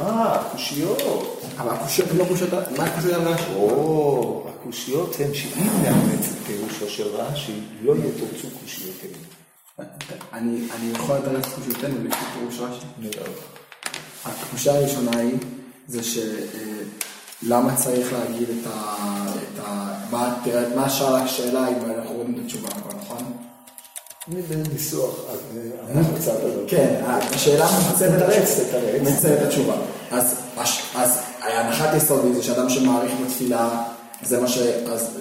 אה, הקושיות. אבל הקושיות הן לא קושיות, מה הקושיות על רש"י? או, הקושיות הן שאם נאמץ את פירושו של רש"י, לא יתורצו קושיותינו. אני אני יכול לדעת את קושיותינו לפי פירוש רש"י. הקושייה הראשונה היא, זה שלמה צריך להגיד את ה... מה, השאלה אם אנחנו רואים את התשובה, הכל, נכון? אני בניסוח אה, קצת, אבל... כן, השאלה מצמצמת תתרץ, תתרץ. מצמצמת את התשובה. אז, אז הנחת יסוד היא שאדם שמעריך בתפילה, זה מה ש... אז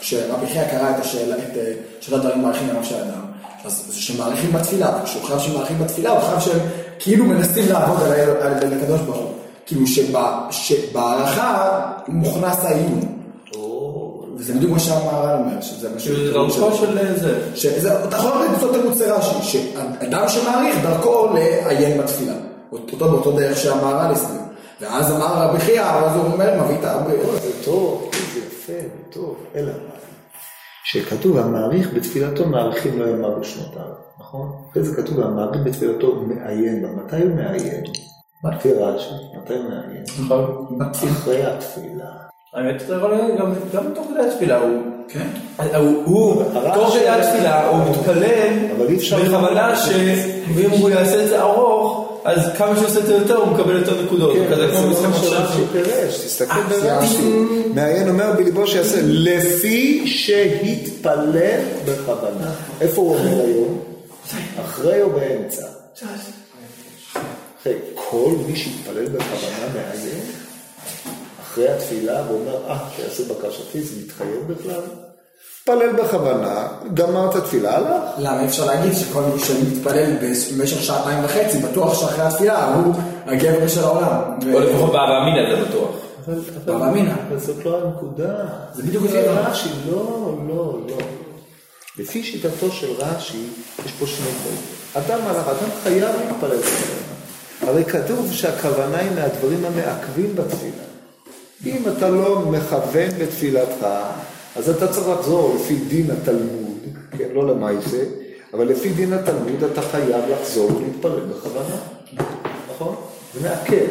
כשרבי חייא קרא את השאלה, את אה, שאלת דברים מעריכים לרב של אדם, אז שמעריכים בתפילה, כשהוא חייב שמעריכים בתפילה, הוא חייב שהם כאילו מנסים לעבוד על הקדוש ברוך הוא. כאילו שב- שבהערכה מוכנס העיון. וזה בדיוק מה שהמהר"ל אומר, שזה מה שזה דרכו של זה. שזה, אתה יכול אותו תירוץ רש"י, שאדם שמעריך דרכו לעיין בתפילה. אותו באותו דרך שהמהר"ל הסביר. ואז אמר רבי חייא, אז הוא אומר, מביא את הרבה... זה טוב, זה יפה, זה טוב, אלא מה? שכתוב המעריך בתפילתו מעריכים לו ימיו ושנותיו, נכון? אחרי זה כתוב המעריך בתפילתו מעיין בה, מתי הוא מעיין? לפי רש"י, מתי הוא מעיין? אחרי התפילה. האמת, אתה יכול גם- גם תוך כדי התפילה הוא... כן. הוא- תוך כדי התפילה, הוא מתפלל אבל אי אפשר- בכוונה שאם הוא יעשה את זה ארוך, אז כמה שהוא עושה את זה יותר, הוא מקבל יותר נקודות. כן, זה כמו לא. שרש"י פירש, תסתכל אה, ברש"י. מעיין אומר בליבו שיעשה לפי שהתפלל בכוונה. איפה הוא אומר היום? אחרי או באמצע? אחרי כל מי שהתפלל בכוונה מעיין, אחרי התפילה, ואומר, אה, שיעשה בקשתי, זה מתחייב בכלל? התפלל בכוונה, גמר את התפילה, הלך. למה אפשר להגיד שכל מי שמתפלל במשך שעתיים וחצי, בטוח שאחרי התפילה הוא הגבר של העולם. או לפחות באבא אמינא זה בטוח. אבל אמינא. אבל זאת לא הנקודה. זה בדיוק לפי. רש"י, לא, לא, לא. לפי שיטתו של רש"י, יש פה שני דברים. אדם הלך, אדם חייב להתפלל בכוונה. הרי כתוב שהכוונה היא מהדברים המעכבים בתפילה. אם אתה לא מכוון בתפילתך, אז אתה צריך לחזור לפי דין התלמוד, כן, לא למעשה, אבל לפי דין התלמוד אתה חייב לחזור ולהתפלל בכוונה. נכון? זה מעכב.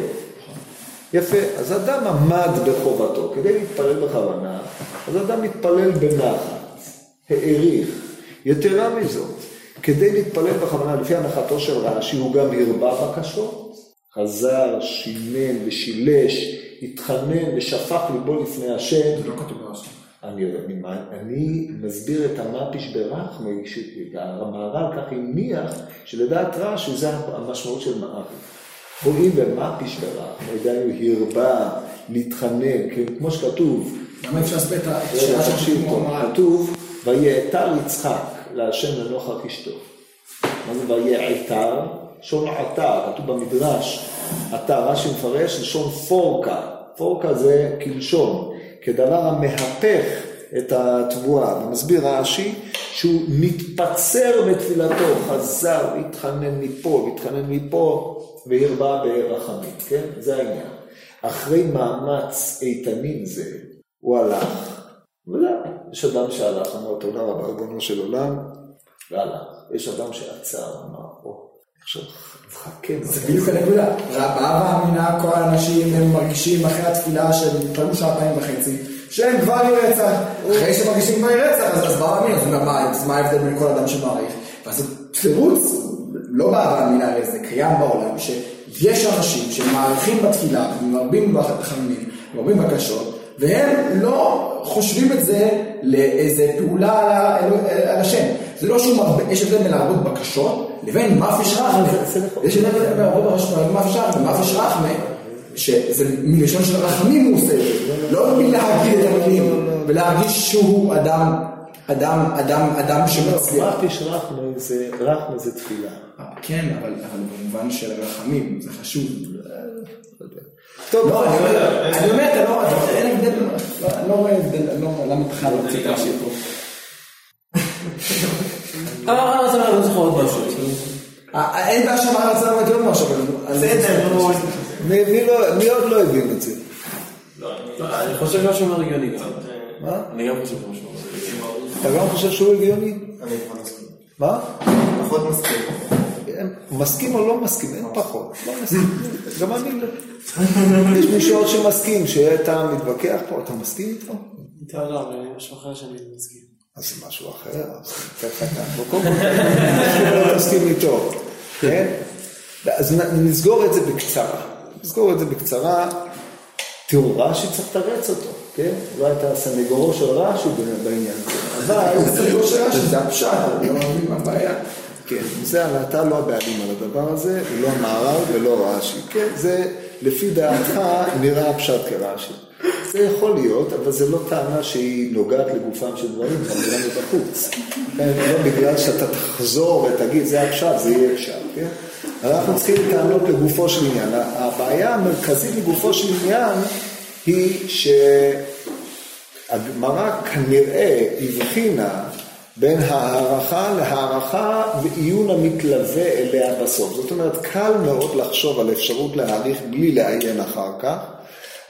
יפה, אז אדם עמד בחובתו כדי להתפלל בכוונה, אז אדם מתפלל בנחת, העריך. יתרה מזאת, כדי להתפלל בכוונה, לפי הנחתו של רש"י, הוא גם הרבה בקשות. חזר, שימן ושילש, התחנן ושפך ליבו לפני השם. זה לא כתוב ברש"י. אני, אני, אני מסביר את המפיש ברחמי, שהמהר"ל כך הניח שלדעת רש"י זה המשמעות של מעריך. רואים במפיש ברחמי, דהיינו הרבה, להתחנן, כן, כמו שכתוב, למה אפשר להסביר את השאלה של תקשיב כמו טוב, המהר"ל? כתוב, ויעתר יצחק להשם לנוכח אשתו. מה זה ויעתר? לשון עתר, כתוב במדרש, עתר, רש"י מפרש לשון פורקה, פורקה זה כלשון, כדבר המהפך את התבואה, ומסביר רש"י שהוא מתפצר בתפילתו, חזר והתחנן מפה והתחנן מפה והרבה ברחמים, כן? זה העניין. אחרי מאמץ איתנים זה, הוא הלך, וזהו. יש אדם שהלך, אמר תודה רבה, ריבונו של עולם, והלך. יש אדם שעצר, אמר, עכשיו, חכה. זה בדיוק הנקודה. באבא אמינה כל האנשים הם מרגישים אחרי התפילה שהם התפללו שעתיים וחצי, שהם כבר יהיו רצח. אחרי שמרגישים כבר יהיו רצח, אז באבא אמינה, אז מה, ההבדל בין כל אדם שמעריך? ואז זה תירוץ, לא באבא אמינה, הרי זה קיים בעולם, שיש אנשים שמעריכים בתפילה, ומרבים בחמימים, מרבים בקשות, והם לא חושבים את זה לאיזה פעולה על השם. זה לא שהוא מרבה, יש הבדל בין להרבות בקשות לבין מפיש רחמה. יש הבדל בין בקשות לבין מפיש רחמה. מפיש רחמה, שזה מלשון של רחמים הוא עושה את זה. לא מלהגיד את המילים, ולהרגיש שהוא אדם, אדם, אדם, אדם שמצליח. מפיש רחמה זה, רחמה זה תפילה. כן, אבל במובן של רחמים, זה חשוב. טוב, לא, אני אומר, אני באמת, אני לא, אין הבדל, לא, אני לא רואה הבדל, לא, למה בכלל לא רצית להשאיר פה? אה, אז אני לא זוכר עוד משהו. אה, אין בעיה שאמר רצה להגיד עוד משהו, אבל... בסדר, נו. מי- מי לא- מי עוד לא הבין את זה? אני חושב גם שהוא הגיוני. מה? אני גם חושב שהוא הגיוני. אתה גם חושב שהוא הגיוני? אני פחות מסכים. מה? פחות מסכים. אין, מסכים או לא מסכים, אין פחות, לא מסכים, גם אני לא. יש מישהו עוד שמסכים, שאתה מתווכח פה, אתה מסכים איתו? איתה לא, אבל משהו אחר שאני מסכים. אז זה משהו אחר, אז תכף אתה, אבל קודם כל, לא מסכים איתו, כן? אז נסגור את זה בקצרה. נסגור את זה בקצרה. תראו, רש"י צריך לתרץ אותו, כן? אולי אתה הסנגורו של רש"י בעניין הזה, אבל... זה לא שאלה שזה הפשט, אני לא מבין מה הבעיה. כן, זה, אתה לא הבעלים על הדבר הזה, לא מערב ולא רש"י. כן, זה לפי דעתך נראה הפשט כרש"י. זה יכול להיות, אבל זה לא טענה שהיא נוגעת לגופם של דברים, זה נראה מבחוץ. כן, לא בגלל שאתה תחזור ותגיד, זה הפשט, זה יהיה פשט, כן? אנחנו צריכים טענות לגופו של עניין. הבעיה המרכזית לגופו של עניין היא שהגמרא כנראה הבחינה בין הערכה להערכה ועיון המתלווה אליה בסוף. זאת אומרת, קל מאוד לחשוב על אפשרות להעריך בלי לעיין אחר כך,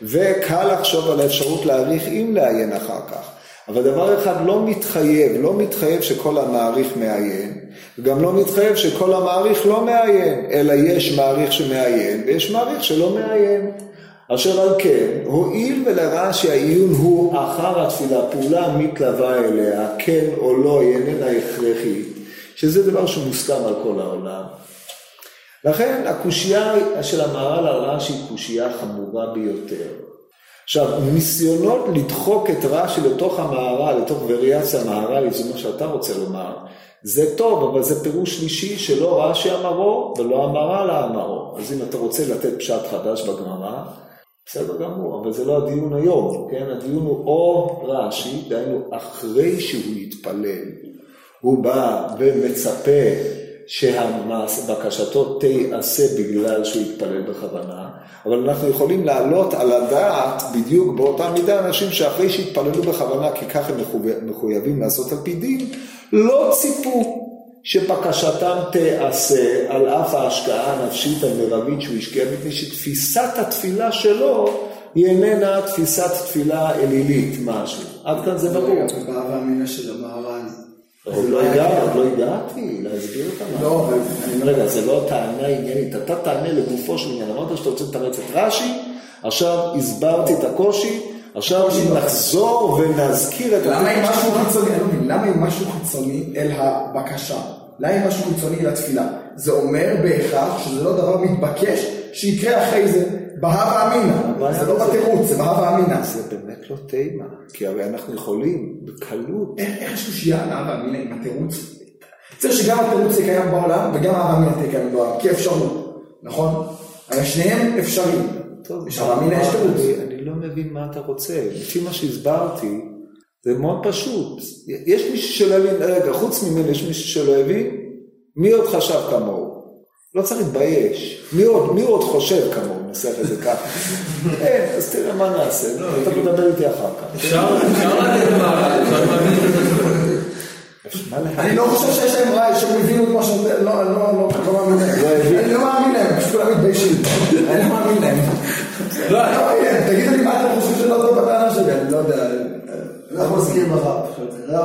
וקל לחשוב על האפשרות להעריך עם לעיין אחר כך. אבל דבר אחד לא מתחייב, לא מתחייב שכל המעריך מעיין, וגם לא מתחייב שכל המעריך לא מעיין, אלא יש מעריך שמעיין ויש מעריך שלא מעיין. אשר על כן, הואיל ולרע שהעיון הוא אחר התפילה, פעולה המתלווה אליה, כן או לא, היא איננה הכרחית, שזה דבר שמוסכם על כל העולם. לכן הקושייה של המהר"ל על רש"י היא קושייה חמורה ביותר. עכשיו, ניסיונות לדחוק את רש"י לתוך המהר"ל, לתוך וריאציה המהר"לית, זה מה שאתה רוצה לומר, זה טוב, אבל זה פירוש שלישי שלא רש"י אמרו ולא המהר"ל אמרו. אז אם אתה רוצה לתת פשט חדש בגמרא, בסדר גמור, אבל זה לא הדיון היום, כן? הדיון הוא או רש"י, דהיינו אחרי שהוא יתפלל, הוא בא ומצפה שבקשתו תיעשה בגלל שהוא יתפלל בכוונה, אבל אנחנו יכולים להעלות על הדעת בדיוק באותה מידה אנשים שאחרי שהתפללו בכוונה, כי ככה הם מחויבים לעשות על פי דין, לא ציפו שבקשתם תיעשה על אף ההשקעה הנפשית המרבית שהוא השקיע, מפני שתפיסת התפילה שלו היא איננה תפיסת תפילה אלילית משהו. עד כאן זה ברור. בהווה אמינא של המהר"ל. עוד לא הגעתי, עוד לא הגעתי להסביר את המהר"ל. לא, אני לא... רגע, זה לא טענה עניינית, אתה תענה לגופו של עניין, אמרת שאתה רוצה לתרץ את רש"י, עכשיו הסברתי את הקושי, עכשיו נחזור ונזכיר את למה אם משהו חיצוני, לא למה אם משהו חיצוני אל הבקשה? למה אם משהו חיצוני אל התפילה? זה אומר בהכרח שזה לא דבר מתבקש שיקרה אחרי זה בהווה אמינא. זה לא בתירוץ, זה בהווה אמינא. זה באמת לא תימה, כי הרי אנחנו יכולים בקלות. איך איך יש קושייה על ההווה אמינא עם התירוץ? צריך שגם התירוץ יהיה קיים בעולם וגם ההווה אמינא תהיה קיים בעולם, כי אפשרות, נכון? הרי שניהם אפשריים. טוב, יש אמינא, יש תירוץ. אני לא מבין מה אתה רוצה. לפי מה שהסברתי, זה מאוד פשוט. יש מישהו שלא הבין, רגע, חוץ ממני יש מישהו שלא הבין? מי עוד חשב כמוהו? לא צריך להתבייש. מי עוד, מי עוד חושב כמוהו? ננסח את זה ככה. אין, אז תראה מה נעשה. אתה מדבר איתי אחר כך. אפשר אפשר לתת למהר"ל, אפשר להבין את זה. אני לא חושב שיש להם רעי, שהם הבינו את מה שזה, לא, לא, לא, לא מאמין להם. אני לא מאמין להם, פשוט כולם מתביישים. אני לא מאמין להם. לא, אני לא מאמין להם, תגידו לי מה אתם חושבים שלא טוב בטענה שלי, אני לא יודע. אנחנו מסכימים לך, פשוט. לא?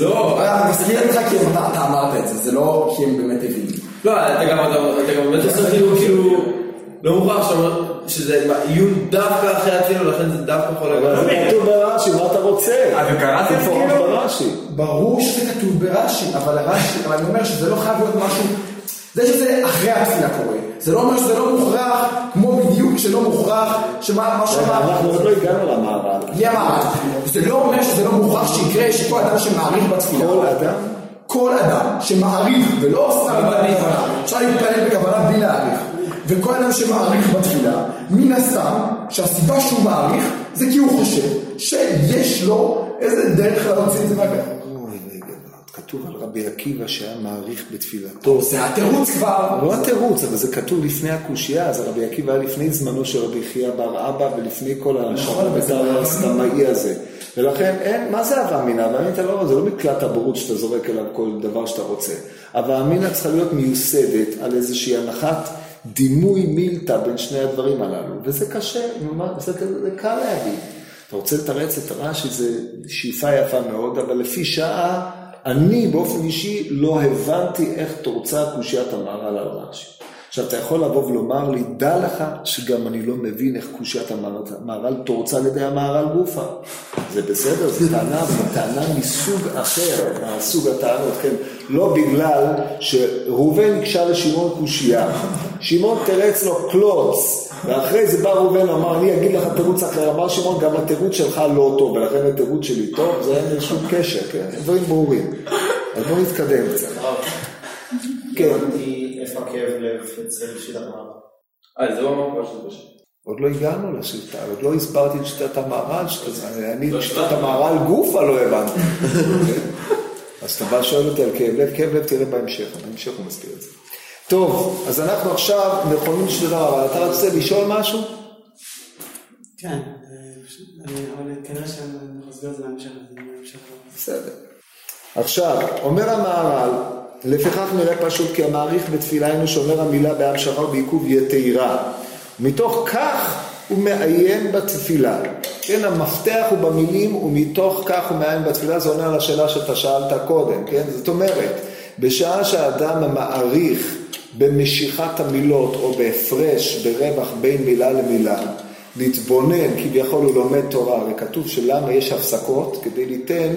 לא, אני מסכים איתך כי אתה אמרת את זה, זה לא כי הם באמת הבינו. לא, אתה גם, אתה, אתה גם באמת עושה כאילו, כאילו, לא מוכרח שאומר שזה עיון דווקא אחרי התפילה, לכן זה דווקא יכול אבל להיות. זה כתוב ברש"י, מה אתה רוצה? אתם קראתם כאילו? ברש"י. ברור שזה כתוב ברש"י, אבל הרש"י, אבל אני אומר שזה לא חייב להיות משהו, זה שזה אחרי התפילה קורה, זה לא אומר שזה לא מוכרח, כמו בדיוק שלא מוכרח, שמה מה שאמר, אנחנו עוד לא הגענו למהר"ל. מי אמר? זה לא אומר שזה לא מוכרח שיקרה שכל אדם שמעריך בתפילה, כל אדם? כל אדם שמעריך, ולא סתם בכוונה, אפשר להתפלל בכוונה בלי להעריך, וכל אדם שמעריך בתפילה, מן הסתם, שהסיבה שהוא מעריך, זה כי הוא חושב שיש לו איזה דרך להוציא את זה מהגן. כתוב על רבי עקיבא שהיה מעריך בתפילתו. זה התירוץ כבר. לא התירוץ, אבל זה כתוב לפני הקושייה, אז רבי עקיבא היה לפני זמנו של רבי חייא בר אבא ולפני כל השחר בית"ר הסתמאי הזה. ולכן אין, מה זה הווה אמינא? הווה אמינא לא, זה לא מקלט הבורות שאתה זורק אליו כל דבר שאתה רוצה. הווה אמינא צריכה להיות מיוסדת על איזושהי הנחת דימוי מילתא בין שני הדברים הללו, וזה קשה, זה, זה קל להגיד. אתה רוצה לתרץ את הרש"י, זה שאיפה יפה מאוד, אבל לפי שעה אני באופן אישי לא הבנתי איך תורצה קושיית המהר"ל על רש"י. עכשיו, אתה יכול לבוא ולומר לי, דע לך שגם אני לא מבין איך קושיית המהר"ל תורצה על ידי המהר"ל גופה. זה בסדר, זו טענה, זו טענה מסוג אחר, מהסוג הטענות, כן? לא בגלל שראובן הקשה לשמעון קושייה, שמעון תרץ לו קלוץ, ואחרי זה בא ראובן ואמר, אני אגיד לך תירוץ אחר, אמר שמעון, גם התירוץ שלך לא טוב, ולכן התירוץ שלי טוב, זה אין שום קשר, כן? דברים ברורים. אז בואו נתקדם קצת. כן. הבנתי איפה הכאב לב אצל שיטת מערב. אה, זה לא בשם. עוד לא הגענו לשיטה, עוד לא הסברתי את שיטת המהר"ל, אני את שיטת המהר"ל גופה לא הבנתי. אז אתה בא שואל אותי על כאב לב, כאב לב תראה בהמשך, בהמשך הוא מסביר את זה. טוב, אז אנחנו עכשיו נכונים לשיטת המהר"ל, אתה רוצה לשאול משהו? כן, אני- אבל כנראה שאני מסביר את זה בהמשך. בסדר. עכשיו, אומר המהר"ל, לפיכך נראה פשוט כי המעריך בתפילה היינו שאומר המילה בהמשכה ובעיכוב יתירה. מתוך כך הוא מעיין בתפילה. כן, המפתח הוא במילים ומתוך כך הוא מעיין בתפילה, זה עונה על השאלה שאתה שאלת קודם, כן? זאת אומרת, בשעה שהאדם מעריך במשיכת המילות או בהפרש, ברווח בין מילה למילה, להתבונן, כביכול הוא לומד תורה, הרי כתוב שלמה יש הפסקות כדי ליתן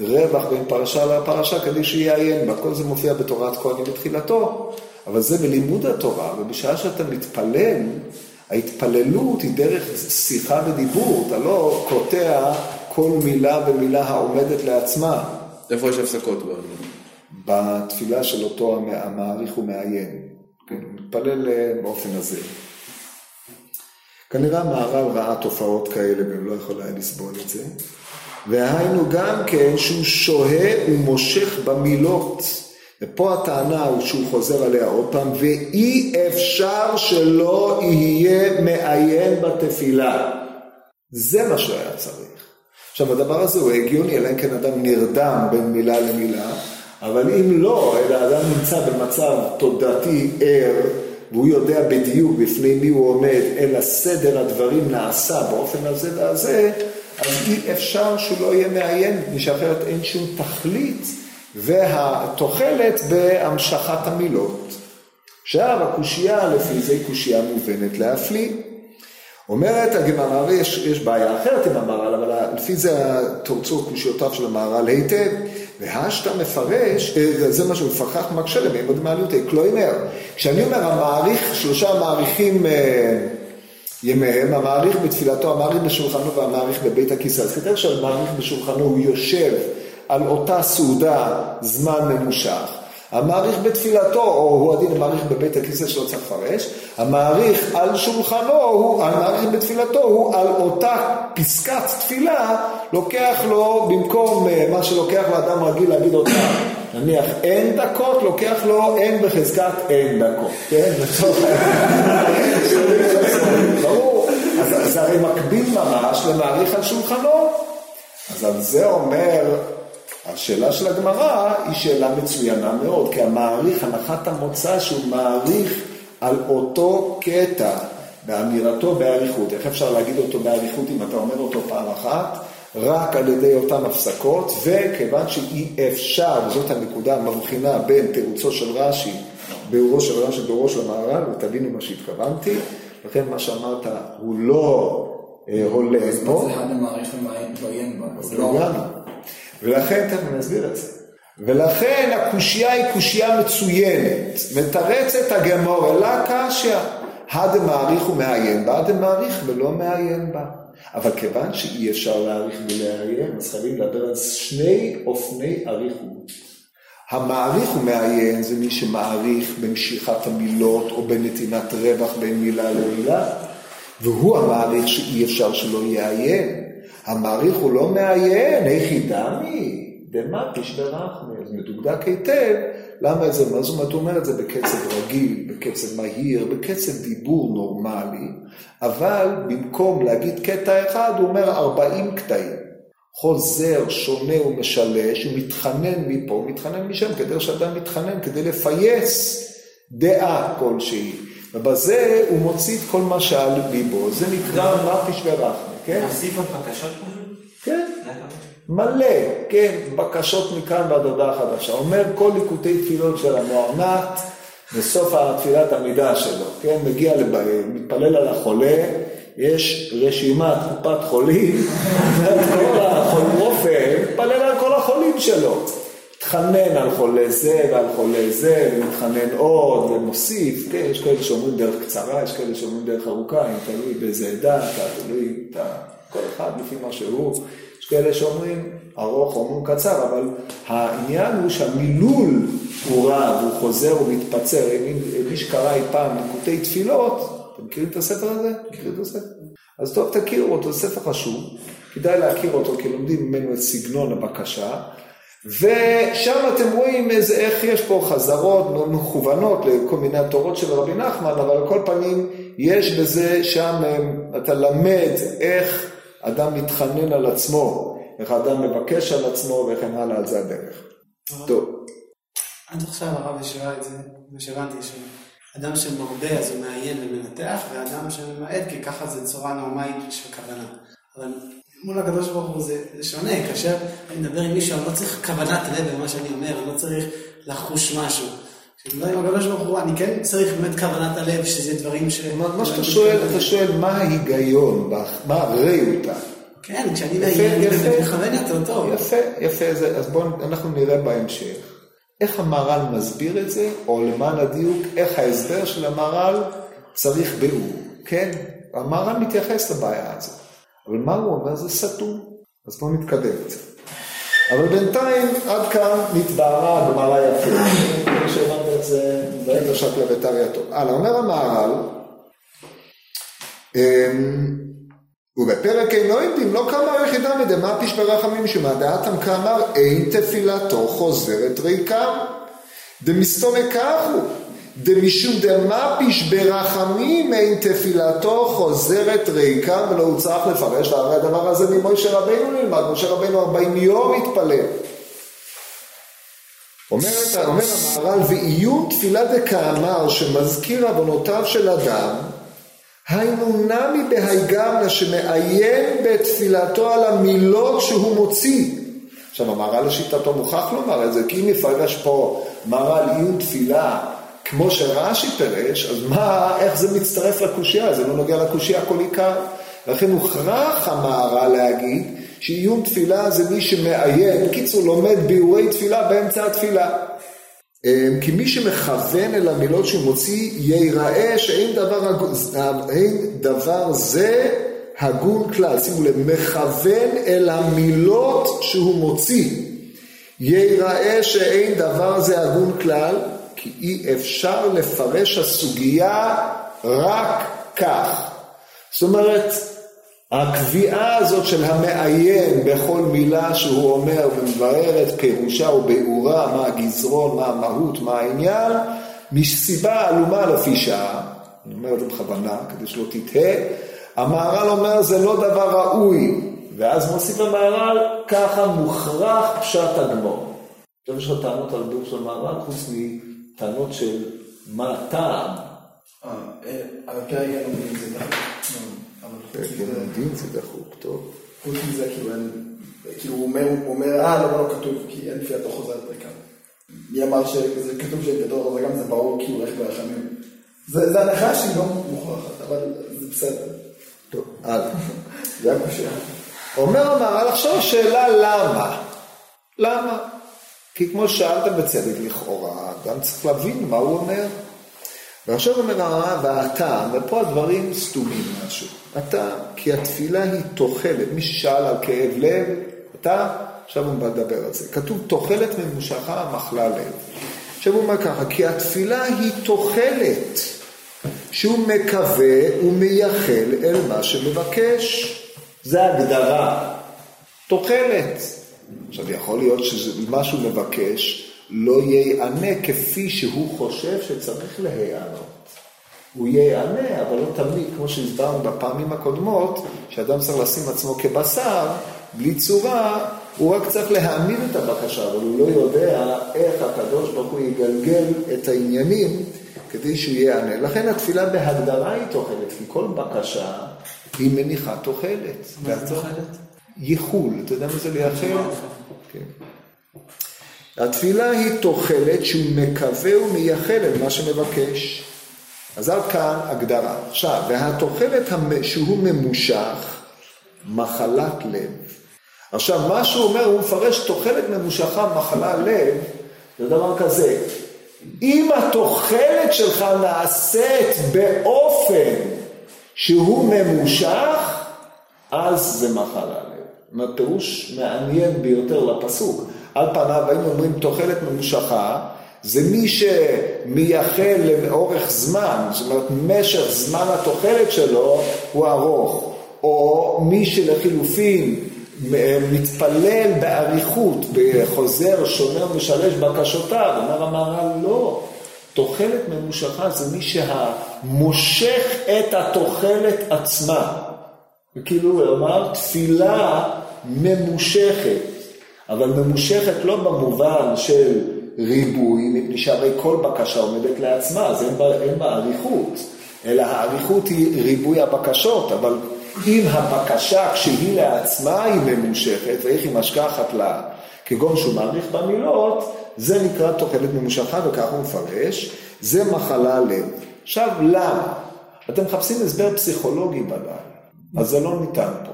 רווח בין פרשה לפרשה כדי שיעיין בה, כל זה מופיע בתורת כהנים בתחילתו, אבל זה בלימוד התורה, ובשעה שאתה מתפלל, ההתפללות היא דרך שיחה ודיבור, אתה לא קוטע כל מילה ומילה העומדת לעצמה איפה יש הפסקות? ב- בתפילה של אותו המ- המעריך ומעיין, כן, מתפלל אה, באופן הזה. כנראה המהר"ל ראה תופעות כאלה ולא יכול היה לסבול את זה. והיינו גם כן שהוא שוהה ומושך במילות. ופה הטענה הוא שהוא חוזר עליה עוד פעם, ואי אפשר שלא יהיה מעיין בתפילה. זה מה שהוא היה צריך. עכשיו הדבר הזה הוא הגיוני, אלא אם כן אדם נרדם בין מילה למילה, אבל אם לא, אלא אדם נמצא במצב תודעתי ער, והוא יודע בדיוק בפני מי הוא עומד, אלא סדר הדברים נעשה באופן הזה והזה, אז אי אפשר שהוא לא יהיה מעיין, מפני שאחרת אין שום תכלית, והתוחלת בהמשכת המילות. עכשיו הקושייה לפי זה היא קושייה מובנת להפליא. אומרת הגמרא, הרי יש, בעיה אחרת עם המהר"ל, אבל לפי זה תורצו קושיותיו של המהר"ל היטב, והשתא מפרש, אה, זה מה שהוא מפרחח מקשה למימוד מעליותי, כלומר, כשאני אומר המעריך, שלושה מעריכים אה, ימיהם, המעריך בתפילתו, המעריך בשולחנו והמעריך בבית הכיסא, אז כתב שהמעריך בשולחנו הוא יושב על אותה סעודה זמן ממושך. המעריך בתפילתו, או הוא הדין המעריך בבית הכיסא שלא צריך לפרש, המעריך על שולחנו, הוא, המעריך בתפילתו, הוא על אותה פסקת תפילה, לוקח לו, במקום אה, מה שלוקח לאדם רגיל להגיד אותה, נניח אין דקות, לוקח לו אין בחזקת אין דקות, כן? ברור, אז זה הרי מקביל ממש למעריך על שולחנו. אז על זה אומר, השאלה של הגמרא היא שאלה מצוינה מאוד, כי המעריך, הנחת המוצא שהוא מעריך על אותו קטע באמירתו באריכות. איך אפשר להגיד אותו באריכות אם אתה אומר אותו פעם אחת? רק על ידי אותן הפסקות, וכיוון שאי אפשר, וזאת הנקודה המבחינה בין תירוצו של רש"י, ביאורו של רש"י, ביאורו של המהר"ל, ותבינו מה שהתכוונתי, לכן מה שאמרת הוא לא אה, הולם פה. זה המעריך ומעיין בה? זה לא. ולכן, תכף אני אסביר את זה. ולכן הקושייה היא קושייה מצוינת, מתרצת הגמור אלא קשיא. הדמעריך ומעיין בה, הדמעריך ולא מעיין בה. אבל כיוון שאי אפשר להעריך ולעיין, אז חייבים לדבר על שני אופני עריכות. המעריך ומעיין זה מי שמעריך במשיכת המילות או בנתינת רווח בין מילה למילה, והוא המעריך שאי אפשר שלא יעיין. המעריך הוא לא מעיין, היכי דמי, דמפיש דרחמי, אז מדוקדק היטב, למה את זה, מה זאת אומרת, הוא אומר את זה בקצב רגיל, בקצב מהיר, בקצב דיבור נורמלי, אבל במקום להגיד קטע אחד, הוא אומר 40 קטעים. חוזר, שונה ומשלש, הוא מתחנן מפה, הוא מתחנן משם, כדי שאדם מתחנן, כדי לפייס דעה כלשהי. ובזה הוא מוציא את כל מה שעל ליבו, זה נקרא מפיש ורחמי, כן? להוסיף עוד בקשות? כן. מלא, כן, בקשות מכאן ועד הודעה חדשה. אומר כל ליקוטי תפילות של המוענט בסוף התפילת עמידה שלו, כן, מגיע לבעיה, מתפלל על החולה, יש רשימת קופת חולים, כל רופא, מתפלל על כל החולים שלו. מתחנן על חולה זה ועל חולה זה, ומתחנן עוד, ומוסיף, כן, יש כאלה שאומרים דרך קצרה, יש כאלה שאומרים דרך ארוכה, אם תלוי באיזה עדה, תלוי, אתה, כל אחד לפי מה שהוא, כאלה שאומרים ארוך, אומרים קצר, אבל העניין הוא שהמילול הוא רע, והוא חוזר ומתפצר, מי שקרא אי פעם נקוטי תפילות, אתם מכירים את הספר הזה? מכירים את הספר? אז טוב, תכירו אותו, זה ספר חשוב, כדאי להכיר אותו, כי לומדים ממנו את סגנון הבקשה. ושם אתם רואים איזה, איך יש פה חזרות מכוונות לכל מיני התורות של רבי נחמן, אבל על כל פנים יש בזה שם, אתה למד איך אדם מתחנן על עצמו, איך אדם מבקש על עצמו וכן הלאה, על זה הדרך. טוב. עד עכשיו הרב השאלה את זה, מה שהבנתי, שאדם שמרבה אז הוא מעיין ומנתח, ואדם שממעט כי ככה זה צורה נורמלית של כוונה. אבל מול הקדוש ברוך הוא זה, שונה, כאשר אני מדבר עם מישהו, אני לא צריך כוונת לב במה שאני אומר, אני לא צריך לחוש משהו. מדבר עם הקדוש ברוך הוא, אני כן צריך באמת כוונת הלב, שזה דברים ש... מה שאתה שואל, אתה שואל מה ההיגיון, מה הראיותה. כן, כשאני מכוון יותר טוב. יפה, יפה, אז בואו, אנחנו נראה בהמשך. איך המהר"ל מסביר את זה, או למען הדיוק, איך ההסבר של המהר"ל צריך ביאור, כן? המהר"ל מתייחס לבעיה הזאת. אבל מה הוא אומר? זה סתום. אז בואו נתקדם קצת. אבל בינתיים, עד כאן נתבהרה הגמרא יפה. את זה, ברגע שקלה וטריה טוב. הלאה, אומר המהר"ל, ובפרק אינו עמדים, לא כאמר יחידה מדמה פיש ברחמים שמדעתם כאמר אין תפילתו חוזרת ריקם. דמסתומי הוא, דמשום דמפיש ברחמים אין תפילתו חוזרת ריקם ולא הוא צריך לפרש, והרי הדבר הזה ממשה רבינו נלמד, משה רבינו ארבעים יום התפלל. אומר, אומר המהר"ל, ועיון תפילה דקאמר שמזכיר עוונותיו של אדם היינו נמי בהיגמנה שמעיין בתפילתו על המילות שהוא מוציא. עכשיו המהר"ל לשיטתו מוכרח לומר את זה, כי אם יפרש פה מהר"ל עיון תפילה כמו שרש"י פירש, אז מה, איך זה מצטרף לקושייה? זה לא נוגע לקושייה כל עיקר. לכן הוכרח המהר"ל להגיד שעיון תפילה זה מי שמעיין, בקיצור לומד ביאורי תפילה באמצע התפילה. אמ, כי מי שמכוון אל המילות שהוא מוציא, ייראה שאין דבר, דבר זה הגון כלל. שימו לב, מכוון אל המילות שהוא מוציא. ייראה שאין דבר זה הגון כלל, כי אי אפשר לפרש הסוגיה רק כך. זאת אומרת, הקביעה הזאת של המעיין בכל מילה שהוא אומר ומברר את פירושה וביאורה, מה הגזרון, מה המהות, מה העניין, מסיבה עלומה לפי שעה, אני אומר את זה בכוונה כדי שלא תטעה, המהר"ל אומר זה לא דבר ראוי, ואז מוסיף המהר"ל, ככה מוכרח פשט הגמור. עכשיו יש לך טענות על דור של מהר"ל חוץ מטענות של מה הטעם. אה, אבל כרגע לומדים את זה לומדים זה דחוק, טוב. חוץ מזה, כאילו, כאילו הוא אומר, הוא אומר, אה, לא, לא כתוב, כי אין תפילתו חוזרת ריקה. מי אמר שזה כתוב שאין תפילתו חוזרת ריקה, זה ברור כאילו איך ברחמים. זה הנחה שהיא לא מוכרחת, אבל זה בסדר. טוב, הלאה. זה הקושייה. אומר המהר"ל, עכשיו השאלה למה? למה? כי כמו שאלתם בצדק לכאורה, גם צריך להבין מה הוא אומר. ועכשיו אומר הרב, והטעם, ופה הדברים סתומים משהו. הטעם, כי התפילה היא תוחלת. מי ששאל על כאב לב, אתה, עכשיו הוא מדבר על זה. כתוב תוחלת ממושכה, מחלה לב. עכשיו הוא אומר ככה, כי התפילה היא תוחלת, שהוא מקווה ומייחל אל מה שמבקש. זה הגדרה. תוחלת. עכשיו יכול להיות שמה שהוא מבקש לא ייענה כפי שהוא חושב שצריך להיענות. הוא ייענה, אבל לא תמיד, כמו שהסברנו בפעמים הקודמות, שאדם צריך לשים עצמו כבשר, בלי צורה, הוא רק צריך להעמיד את הבקשה, אבל הוא לא יודע איך הקדוש ברוך הוא יגלגל את העניינים כדי שהוא ייענה. לכן התפילה בהגדרה היא תוחלת, כי כל בקשה היא מניחה תוחלת. מה זה תוחלת? ייחול. אתה יודע מה זה לייחל? כן. התפילה היא תוחלת שהוא מקווה ומייחל אל מה שמבקש. אז עד כאן הגדרה. עכשיו, והתוחלת שהוא ממושך, מחלת לב. עכשיו, מה שהוא אומר, הוא מפרש תוחלת ממושכה, מחלה לב, זה דבר כזה. אם התוחלת שלך נעשית באופן שהוא ממושך, אז זה מחלה לב. פירוש מעניין ביותר לפסוק. על פניו היינו אומרים תוחלת ממושכה, זה מי שמייחל לאורך זמן, זאת אומרת משך זמן התוחלת שלו הוא ארוך, או מי שלחילופין מתפלל באריכות, בחוזר, שומר ומשלש בקשותיו, אומר המהר"ל לא, תוחלת ממושכה זה מי שמושך את התוחלת עצמה. וכאילו אמר תפילה ממושכת, אבל ממושכת לא במובן של ריבוי, מפני שהרי כל בקשה עומדת לעצמה, אז אין בה, אין בה אריכות, אלא האריכות היא ריבוי הבקשות, אבל אם הבקשה כשהיא לעצמה היא ממושכת, ואיך היא משכחת לה, כגון שהוא מעריך במילות, זה נקרא תוחלת ממושכה, וכך הוא מפרש, זה מחלה לב. עכשיו, למה? אתם מחפשים הסבר פסיכולוגי בלילה, אז זה לא ניתן פה,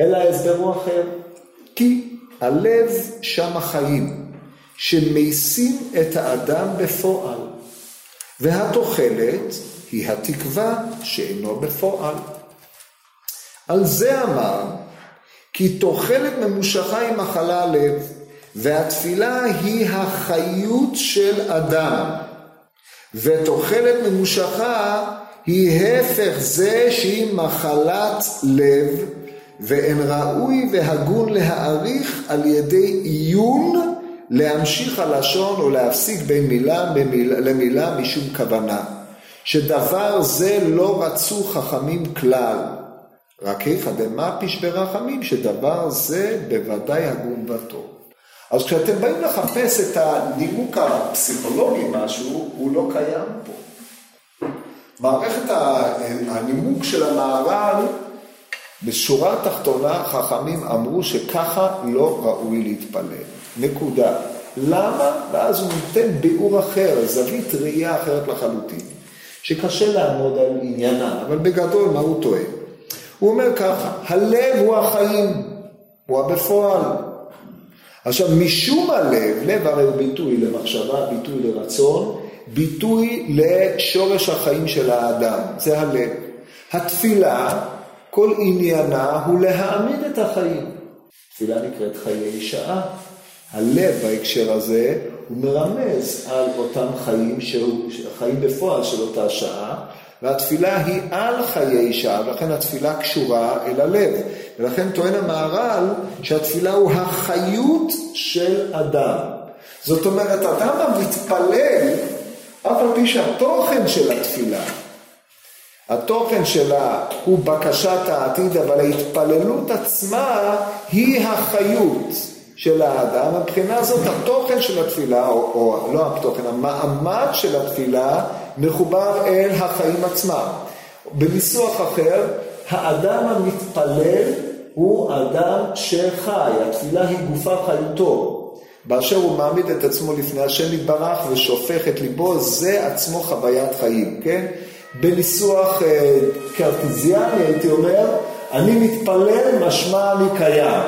אלא ההסבר הוא אחר. כי הלב שם החיים, שמייסים את האדם בפועל, והתוחלת היא התקווה שאינו בפועל. על זה אמר, כי תוחלת ממושכה היא מחלה לב, והתפילה היא החיות של אדם, ותוחלת ממושכה היא הפך זה שהיא מחלת לב, ואין ראוי והגון להעריך על ידי עיון להמשיך הלשון או להפסיק בין מילה למילה משום כוונה, שדבר זה לא רצו חכמים כלל. רק היכא דמפיש ברחמים, שדבר זה בוודאי הגון וטוב. אז כשאתם באים לחפש את הנימוק הפסיכולוגי משהו, הוא לא קיים פה. מערכת הנימוק של המהר"ל, בשורה התחתונה חכמים אמרו שככה לא ראוי להתפלל. נקודה. למה? ואז הוא נותן ביאור אחר, זווית ראייה אחרת לחלוטין, שקשה לעמוד על עניינה, אבל בגדול מה הוא טוען? הוא אומר ככה, הלב הוא החיים, הוא הבפועל. עכשיו, משום הלב, לב הרי הוא ביטוי למחשבה, ביטוי לרצון, ביטוי לשורש החיים של האדם, זה הלב. התפילה, כל עניינה הוא להעמיד את החיים. תפילה נקראת חיי שעה. הלב בהקשר הזה הוא מרמז על אותם חיים, שהוא, חיים בפועל של אותה שעה, והתפילה היא על חיי שעה, ולכן התפילה קשורה אל הלב. ולכן טוען המהר"ל שהתפילה הוא החיות של אדם. זאת אומרת, אדם המתפלל, אף על פי שהתוכן של התפילה, התוכן שלה הוא בקשת העתיד, אבל ההתפללות עצמה היא החיות של האדם. מבחינה הזאת התוכן של התפילה, או, או לא התוכן, המעמד של התפילה מחובר אל החיים עצמם. בניסוח אחר, האדם המתפלל הוא אדם שחי, התפילה היא גופה חיותו. באשר הוא מעמיד את עצמו לפני השם יתברך ושופך את ליבו, זה עצמו חוויית חיים, כן? בניסוח אה, קרטיזיאני הייתי אומר, אני מתפלל משמע אני קיים.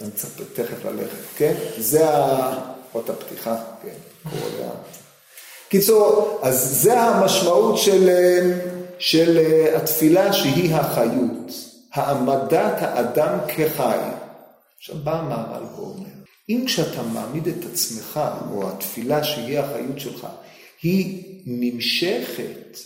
אני צריך תכף ללכת, כן? זה אות הפתיחה, כן, קורא קיצור, אז זה המשמעות של, של התפילה שהיא החיות, העמדת האדם כחי. עכשיו בא המהר"ל ואומר, אם כשאתה מעמיד את עצמך, או התפילה שהיא החיות שלך, היא נמשכת,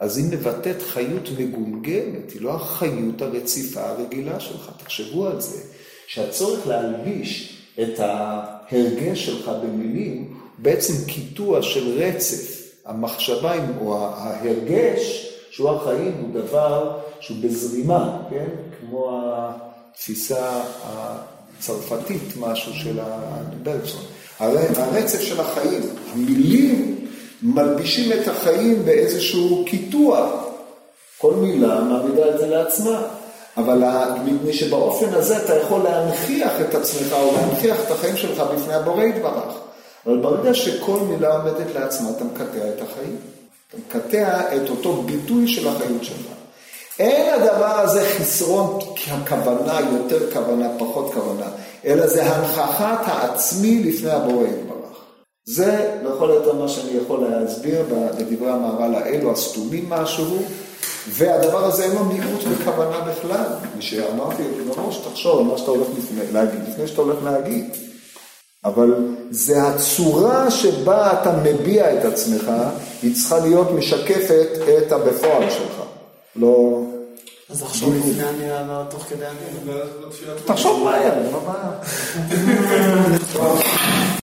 אז היא מבטאת חיות מגומגמת, היא לא החיות הרציפה הרגילה שלך. תחשבו על זה, שהצורך להלביש את ההרגש שלך במילים, בעצם קיטוע של רצף. המחשבה או ההרגש, שהוא החיים, הוא דבר שהוא בזרימה, כן? כמו התפיסה הצרפתית, משהו של ברקסון. הרצף של החיים, המילים מלבישים את החיים באיזשהו קיטוע. כל מילה מעמידה את זה לעצמה. אבל מפני שבאופן הזה אתה יכול להנכיח את עצמך או להנכיח את החיים שלך בפני הבורא יתברך. אבל ברגע שכל מילה עומדת לעצמה, אתה מקטע את החיים. אתה מקטע את אותו ביטוי של החיות שלך. אין הדבר הזה חסרון הכוונה, יותר כוונה, פחות כוונה, אלא זה הנכחת העצמי לפני הבורא יתברך. זה לכל היותר מה שאני יכול להסביר בדברי המהר"ל האלו, הסתומים משהו, והדבר הזה אין לו מיעוט בכוונה בכלל. מי שאמרתי מראש, תחשוב על מה שאתה הולך לפני, להגיד, לפני שאתה הולך להגיד. אבל זה הצורה שבה אתה מביע את עצמך, היא צריכה להיות משקפת את הבפועל שלך. לא... אז עכשיו לפני המילה, לא תוך כדי המילה. תחשוב מה היה, מה הבעיה?